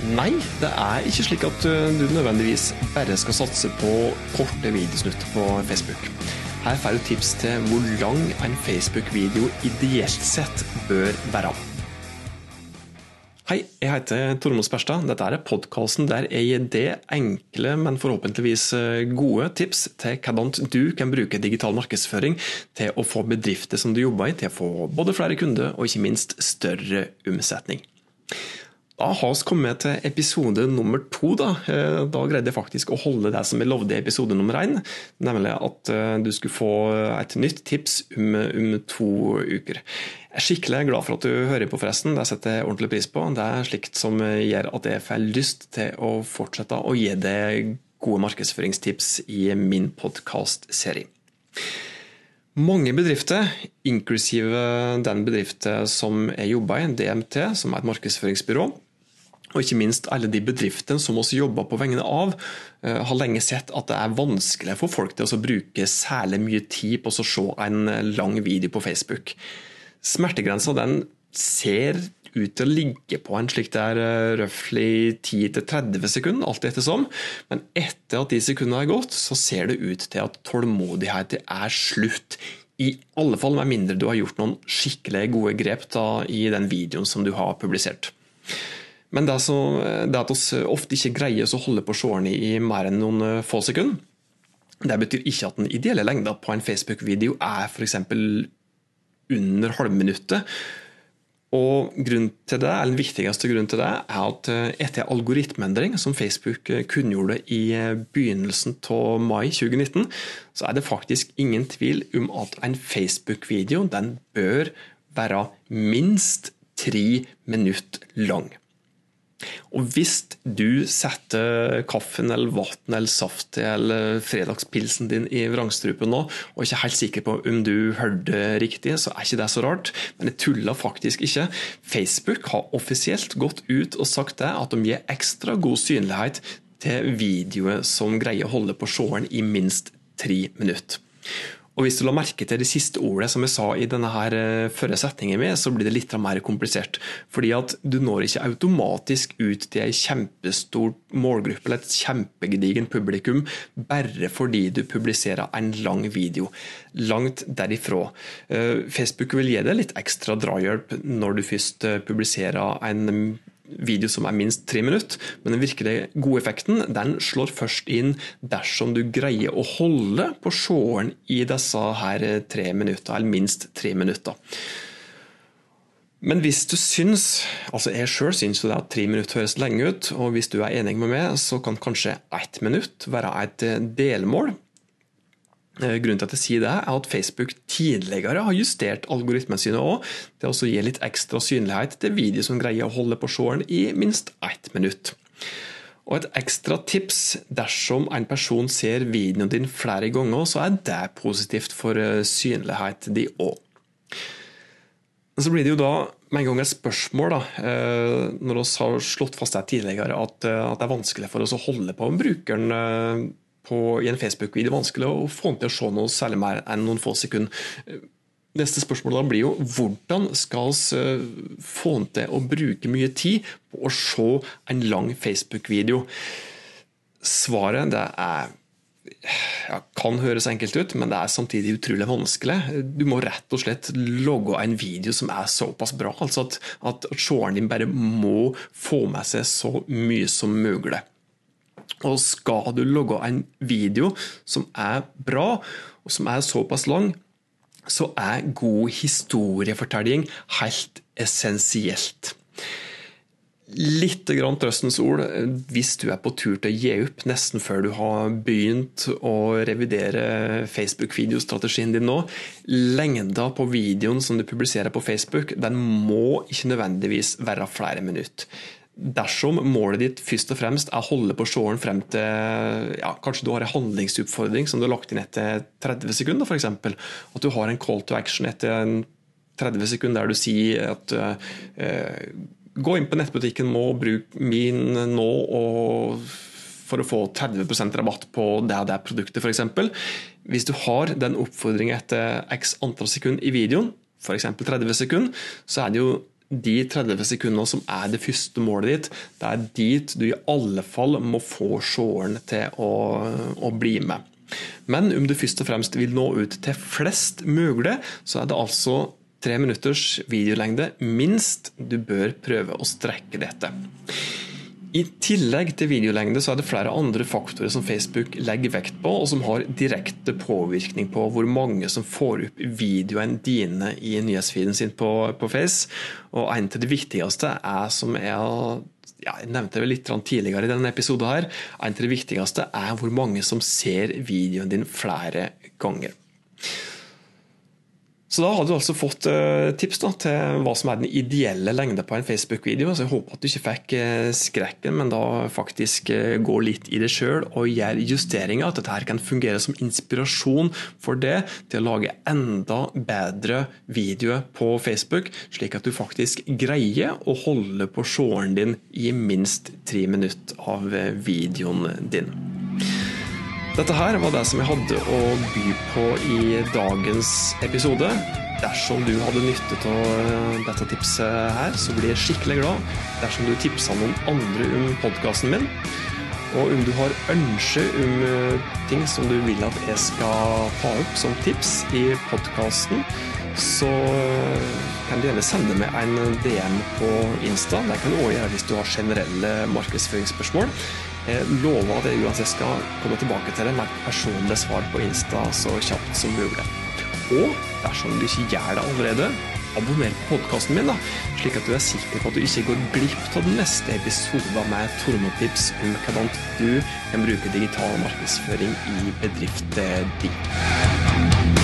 Nei, det er ikke slik at uh, du nødvendigvis bare skal satse på korte videosnutt på Facebook. Her får du tips til hvor lang en Facebook-video ideelt sett bør være. Hei, jeg heter Tormod Sperstad. Dette er podkasten der jeg gir deg enkle, men forhåpentligvis uh, gode tips til hvordan du kan bruke digital markedsføring til å få bedrifter som du jobber i, til å få både flere kunder og ikke minst større omsetning. Da har vi kommet til episode nummer to. Da, eh, da greide jeg faktisk å holde det som jeg lovde i episode nummer én. Nemlig at eh, du skulle få et nytt tips om, om, to uker. Jeg er skikkelig glad for at du hører på, forresten. Det setter jeg ordentlig pris på. Det er slikt som gjør at jeg får lyst til å fortsette å gi deg gode markedsføringstips i min podkastserie. Mange bedrifter, inklusive den bedriften som jeg jobber i, DMT, som er et markedsføringsbyrå, og ikke minst alle de bedriftene som også jobber på vegne av, eh, har lenge sett at det er vanskelig for folk til å bruke særlig mye tid på å se en lang video på Facebook. Smertegrensa den ser ut til å ligge på en slik det er røftlig 10-30 sekunder, alt ettersom. Men etter at de sekundene er gått, så ser det ut til at tålmodigheten er slutt. I alle fall med mindre du har gjort noen skikkelig gode grep da, i den videoen som du har publisert. Men det, så, det at vi ofte ikke greier å holde på seeren i mer enn noen eh, få sekunder, det betyr ikke at den ideelle lengda på en Facebook-video er f.eks. under halvminuttet. Og grunnen til det, eller Den viktigste grunnen til det er at eh, etter algoritmeendring, som Facebook eh, kunngjorde i begynnelsen av mai 2019, så er det faktisk ingen tvil om at en Facebook-video den bør være minst tre minutter lang. Og hvis du setter kaffen eller vann eller saft eller fredagspilsen din i vrangstrupen nå, og ikke helt sikker på om du hørte riktig, så er ikke det så rart. Men jeg tuller faktisk ikke. Facebook har offisielt gått ut og sagt det, at de gir ekstra god synlighet til videoer som greier å holde på seeren i minst tre minutter. Og Hvis du la merke til det siste ordet som jeg sa i denne her eh, førre setningen min, så blir det litt mer komplisert. Fordi at du når ikke automatisk ut til en kjempestor målgruppe eller et kjempegedigen publikum bare fordi du publiserer en lang video. Langt derifra. Eh, Facebook vil gi deg litt ekstra drahjelp når du først eh, publiserer en video som er minst tre minutter, men den virkelig gode effekten den slår først inn dersom du greier å holde på seeren i disse her tre minutter, eller minst tre minutter. Men hvis du syns, altså jeg sjøl syns at tre minutter høres lenge ut, og hvis du er enig med meg, så kan kanskje ett minutt være et delmål. Eh, grunnen til at jeg sier det, er at Facebook tidligere har justert algoritmene sine også, til å gi litt ekstra synlighet til videoer som greier å holde på seeren i minst ett minutt. Og Et ekstra tips dersom en person ser videoen din flere ganger, så er det positivt for eh, synlighet de òg. Så blir det jo da med en gang et spørsmål, da, eh, når vi har slått fast det tidligere, at, det er vanskelig for oss å holde på med brukeren på, i en Facebook-video vanskelig å få den til å se noe særlig mer enn noen få sekunder. Neste spørsmål da blir jo hvordan skal vi eh, få den til å bruke mye tid på å se en lang Facebook-video? Svaret det er ja, kan høres enkelt ut, men det er samtidig utrolig vanskelig. Du må rett og slett logge en video som er såpass bra. altså At, at seeren din bare må få med seg så mye som mulig. Og skal du logge en video som er bra, og som er såpass lang, så er god historiefortelling helt essensielt. Litt grann trøstens ord hvis du er på tur til å gi opp nesten før du har begynt å revidere Facebook-videostrategien din nå. Lengda på videoen som du publiserer på Facebook, den må ikke nødvendigvis være flere minutter dersom målet ditt først og fremst er å holde på seeren frem til ja, Kanskje du har en handlingsoppfordring som du har lagt inn etter 30 sekunder, f.eks. At du har en call to action etter 30 sekunder der du sier at uh, gå inn på nettbutikken må bruke min nå for å få 30% rabatt på det og det produktet, f.eks. Hvis du har den oppfordringen etter x antall sekunder i videoen, f.eks. 30 sekunder, så er det jo de 30 sekundene som er det første målet ditt, det er dit du i alle fall må få seeren til å, å bli med. Men om du først og fremst vil nå ut til flest mulig, så er det altså tre minutters videolengde minst du bør prøve å strekke dette. I tillegg til videolengde så er det flere andre faktorer som Facebook legger vekt på, og som har direkte påvirkning på hvor mange som får opp videoene dine i nyhetsfeeden sin på, på Face. Og en av de viktigste er, som jeg, ja, jeg nevnte litt tidligere i denne episoden, her, en av de viktigste er hvor mange som ser videoen din flere ganger. Så da har du altså fått uh, tips da, til hva som er den ideelle lengde på en Facebook-video. Så jeg håper at du ikke fikk uh, skrekken, men da faktisk uh, gå litt i det sjøl og gjør justeringer. At dette her kan fungere som inspirasjon for det til å lage enda bedre videoer på Facebook, slik at du faktisk greier å holde på seeren din i minst tre minutter av videoen din. Dette her var det som jeg hadde å by på i dagens episode. Dersom du hadde nytte av eh, dette tipset her, så blir jeg skikkelig glad dersom du tipser noen andre om podkasten min. Og om du har ønsker om eh, ting som du vil at jeg skal ta opp som tips i podkasten, så eh, kan du gjerne sende meg en DM på Insta. Det kan du òg gjøre hvis du har generelle markedsføringsspørsmål. Jeg lover at jeg uansett skal komme tilbake til det med et personlig svar på Insta så kjapt som mulig. Og dersom du ikke gjør det allerede, abonner på podkasten min, da, slik at du er sikker på at du ikke går glipp av den neste episoden med tormotips om hvordan du kan bruke digital markedsføring i bedriften din.